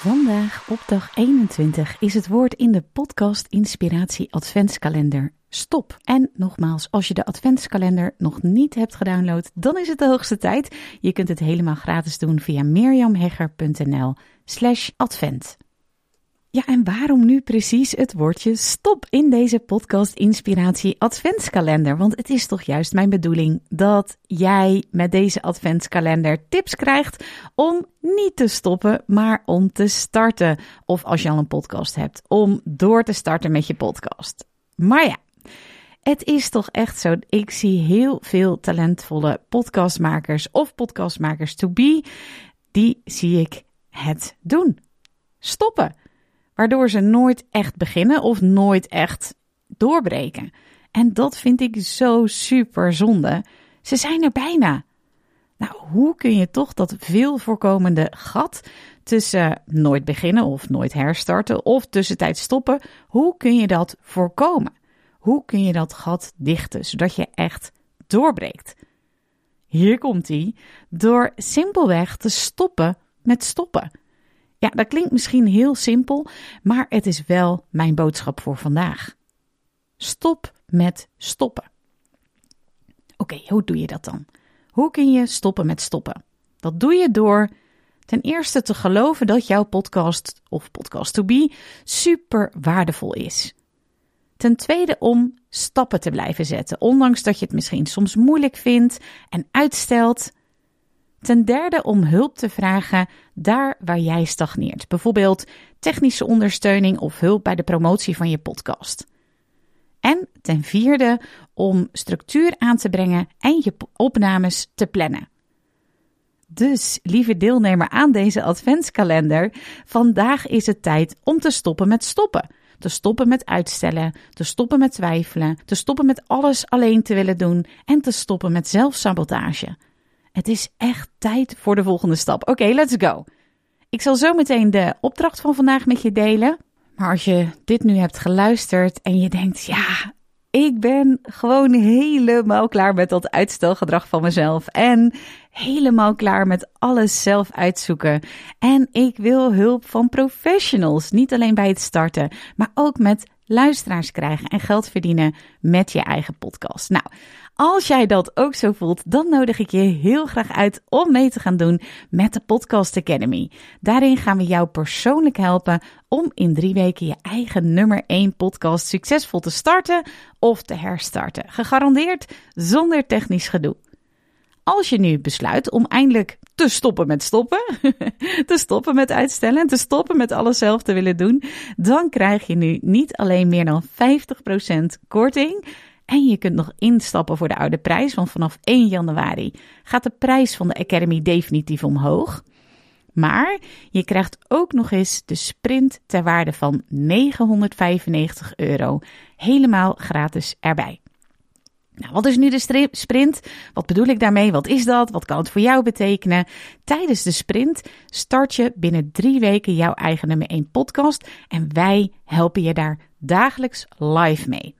Vandaag op dag 21 is het woord in de podcast Inspiratie Adventskalender stop. En nogmaals, als je de adventskalender nog niet hebt gedownload, dan is het de hoogste tijd. Je kunt het helemaal gratis doen via mirjamhegger.nl slash advent. Ja, en waarom nu precies het woordje stop in deze podcast Inspiratie Adventskalender? Want het is toch juist mijn bedoeling dat jij met deze Adventskalender tips krijgt om niet te stoppen, maar om te starten. Of als je al een podcast hebt, om door te starten met je podcast. Maar ja, het is toch echt zo. Ik zie heel veel talentvolle podcastmakers of podcastmakers to be. Die zie ik het doen. Stoppen waardoor ze nooit echt beginnen of nooit echt doorbreken. En dat vind ik zo super zonde. Ze zijn er bijna. Nou, hoe kun je toch dat veel voorkomende gat tussen nooit beginnen of nooit herstarten of tussentijd stoppen, hoe kun je dat voorkomen? Hoe kun je dat gat dichten zodat je echt doorbreekt? Hier komt hij. Door simpelweg te stoppen met stoppen. Ja, dat klinkt misschien heel simpel, maar het is wel mijn boodschap voor vandaag. Stop met stoppen. Oké, hoe doe je dat dan? Hoe kun je stoppen met stoppen? Dat doe je door ten eerste te geloven dat jouw podcast of podcast to be super waardevol is. Ten tweede om stappen te blijven zetten, ondanks dat je het misschien soms moeilijk vindt en uitstelt. Ten derde om hulp te vragen daar waar jij stagneert. Bijvoorbeeld technische ondersteuning of hulp bij de promotie van je podcast. En ten vierde om structuur aan te brengen en je opnames te plannen. Dus, lieve deelnemer aan deze adventskalender, vandaag is het tijd om te stoppen met stoppen. Te stoppen met uitstellen, te stoppen met twijfelen, te stoppen met alles alleen te willen doen en te stoppen met zelfsabotage. Het is echt tijd voor de volgende stap. Oké, let's go. Ik zal zo meteen de opdracht van vandaag met je delen. Maar als je dit nu hebt geluisterd en je denkt, ja, ik ben gewoon helemaal klaar met dat uitstelgedrag van mezelf. En helemaal klaar met alles zelf uitzoeken. En ik wil hulp van professionals. Niet alleen bij het starten, maar ook met luisteraars krijgen en geld verdienen met je eigen podcast. Nou, als jij dat ook zo voelt, dan nodig ik je heel graag uit om mee te gaan doen met de Podcast Academy. Daarin gaan we jou persoonlijk helpen om in drie weken je eigen nummer 1 podcast succesvol te starten of te herstarten. Gegarandeerd zonder technisch gedoe. Als je nu besluit om eindelijk te stoppen met stoppen, te stoppen met uitstellen en te stoppen met alles zelf te willen doen, dan krijg je nu niet alleen meer dan 50% korting en je kunt nog instappen voor de oude prijs, want vanaf 1 januari gaat de prijs van de Academy definitief omhoog. Maar je krijgt ook nog eens de sprint ter waarde van 995 euro helemaal gratis erbij. Nou, wat is nu de sprint? Wat bedoel ik daarmee? Wat is dat? Wat kan het voor jou betekenen? Tijdens de sprint start je binnen drie weken jouw eigen nummer 1 podcast en wij helpen je daar dagelijks live mee.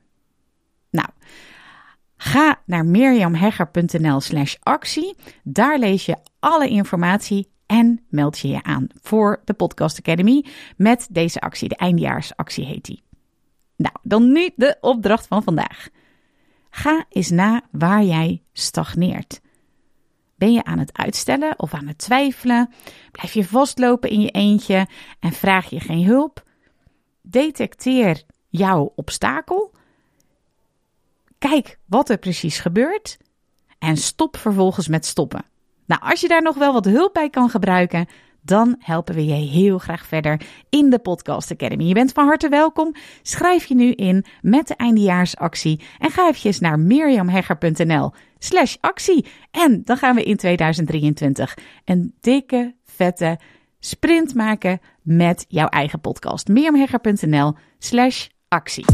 Nou, ga naar mirjamhegger.nl slash actie. Daar lees je alle informatie en meld je je aan voor de Podcast Academy met deze actie. De eindjaarsactie heet die. Nou, dan nu de opdracht van vandaag. Ga eens na waar jij stagneert. Ben je aan het uitstellen of aan het twijfelen? Blijf je vastlopen in je eentje en vraag je geen hulp? Detecteer jouw obstakel. Kijk wat er precies gebeurt en stop vervolgens met stoppen. Nou, als je daar nog wel wat hulp bij kan gebruiken, dan helpen we je heel graag verder in de Podcast Academy. Je bent van harte welkom. Schrijf je nu in met de eindejaarsactie en ga eventjes naar mirjamhegger.nl slash actie. En dan gaan we in 2023 een dikke, vette sprint maken met jouw eigen podcast. mirjamhegger.nl slash actie.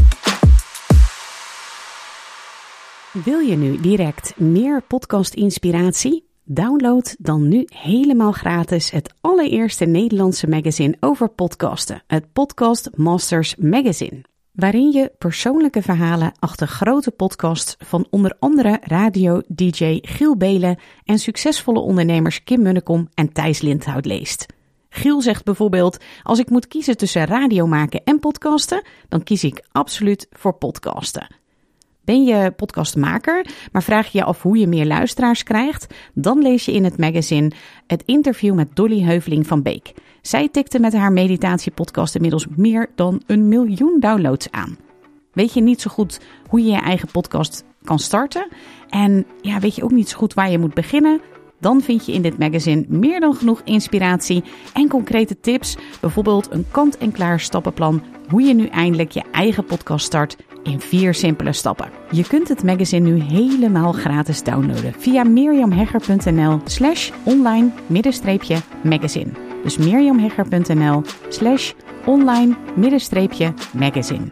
Wil je nu direct meer podcast inspiratie? Download dan nu helemaal gratis het allereerste Nederlandse magazine over podcasten, het Podcast Masters Magazine. Waarin je persoonlijke verhalen achter grote podcasts van onder andere radio-dj Giel Belen en succesvolle ondernemers Kim Munnekom en Thijs Lindhout leest. Giel zegt bijvoorbeeld: Als ik moet kiezen tussen radio maken en podcasten, dan kies ik absoluut voor podcasten. Ben je podcastmaker, maar vraag je je af hoe je meer luisteraars krijgt? Dan lees je in het magazine het interview met Dolly Heuveling van Beek. Zij tikte met haar meditatiepodcast inmiddels meer dan een miljoen downloads aan. Weet je niet zo goed hoe je je eigen podcast kan starten? En ja, weet je ook niet zo goed waar je moet beginnen? Dan vind je in dit magazine meer dan genoeg inspiratie en concrete tips. Bijvoorbeeld een kant-en-klaar stappenplan hoe je nu eindelijk je eigen podcast start in vier simpele stappen. Je kunt het magazine nu helemaal gratis downloaden via mirjamhegger.nl slash online magazine. Dus mirjamhegger.nl slash online magazine.